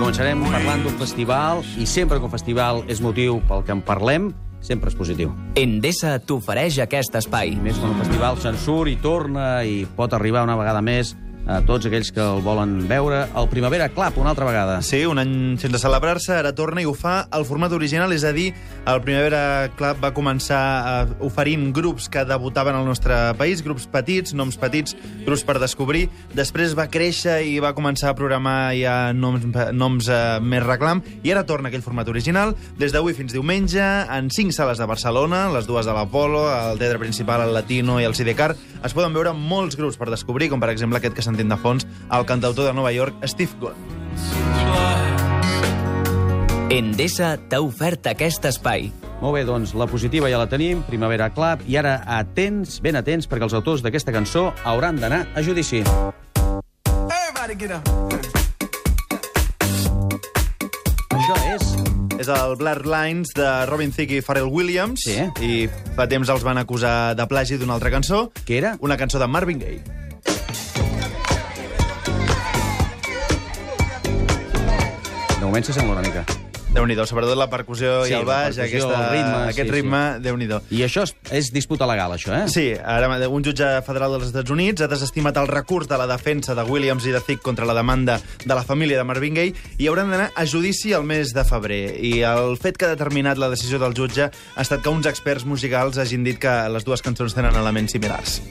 començarem parlant d'un festival i sempre que un festival és motiu pel que en parlem, sempre és positiu. Endesa t'ofereix aquest espai. I més quan un festival se'n surt i torna i pot arribar una vegada més a tots aquells que el volen veure. El Primavera Club, una altra vegada. Sí, un any sense celebrar-se, ara torna i ho fa el format original, és a dir, el Primavera Club va començar oferint grups que debutaven al nostre país, grups petits, noms petits, grups per descobrir. Després va créixer i va començar a programar ja noms, noms eh, més reclam, i ara torna aquell format original, des d'avui fins diumenge, en cinc sales de Barcelona, les dues de l'Apolo, el Teatre Principal, el Latino i el Sidecar, es poden veure molts grups per descobrir, com per exemple aquest que sentim de fons, el cantautor de Nova York, Steve Gunn. Endesa t'ha ofert aquest espai. Molt bé, doncs la positiva ja la tenim, Primavera Club, i ara atents, ben atents, perquè els autors d'aquesta cançó hauran d'anar a judici. Everybody get up. Això és... És el Blurred Lines de Robin Thicke i Pharrell Williams. Sí. I fa temps els van acusar de plagi d'una altra cançó. Què era? Una cançó de Marvin Gaye. De moment s'assembla una mica. Déu-n'hi-do, sobretot la percussió Sí, i el baix, percussió, aquesta, el ritme, aquest sí, ritme, Déu-n'hi-do. I això és, és disputa legal, això, eh? Sí, ara un jutge federal dels Estats Units ha desestimat el recurs de la defensa de Williams i de Thicke contra la demanda de la família de Marvin Gaye i hauran d'anar a judici el mes de febrer. I el fet que ha determinat la decisió del jutge ha estat que uns experts musicals hagin dit que les dues cançons tenen elements similars.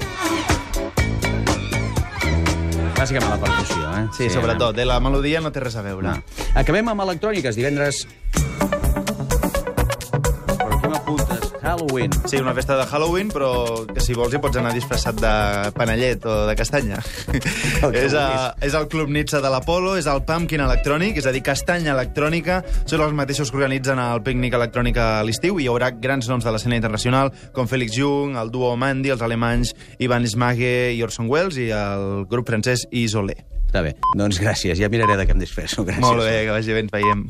Bàsicament la percussió, eh? Sí, sí sobretot. Eh? La melodia no té res a veure. No. Acabem amb electròniques. Divendres... M'apuntes. Halloween. Sí, una festa de Halloween, però que si vols hi pots anar disfressat de panellet o de castanya. és, a, és el Club Nitsa de l'Apolo, és el Pumpkin Electrònic, és a dir, castanya electrònica. Són els mateixos que organitzen el pícnic electrònic a l'estiu i hi haurà grans noms de l'escena internacional, com Félix Jung, el duo Mandy, els alemanys Ivan Smage i Orson Welles i el grup francès Isolé. Està bé. Doncs gràcies. Ja miraré de què em disfresso. Gràcies. Molt bé, que vagi ben, veiem.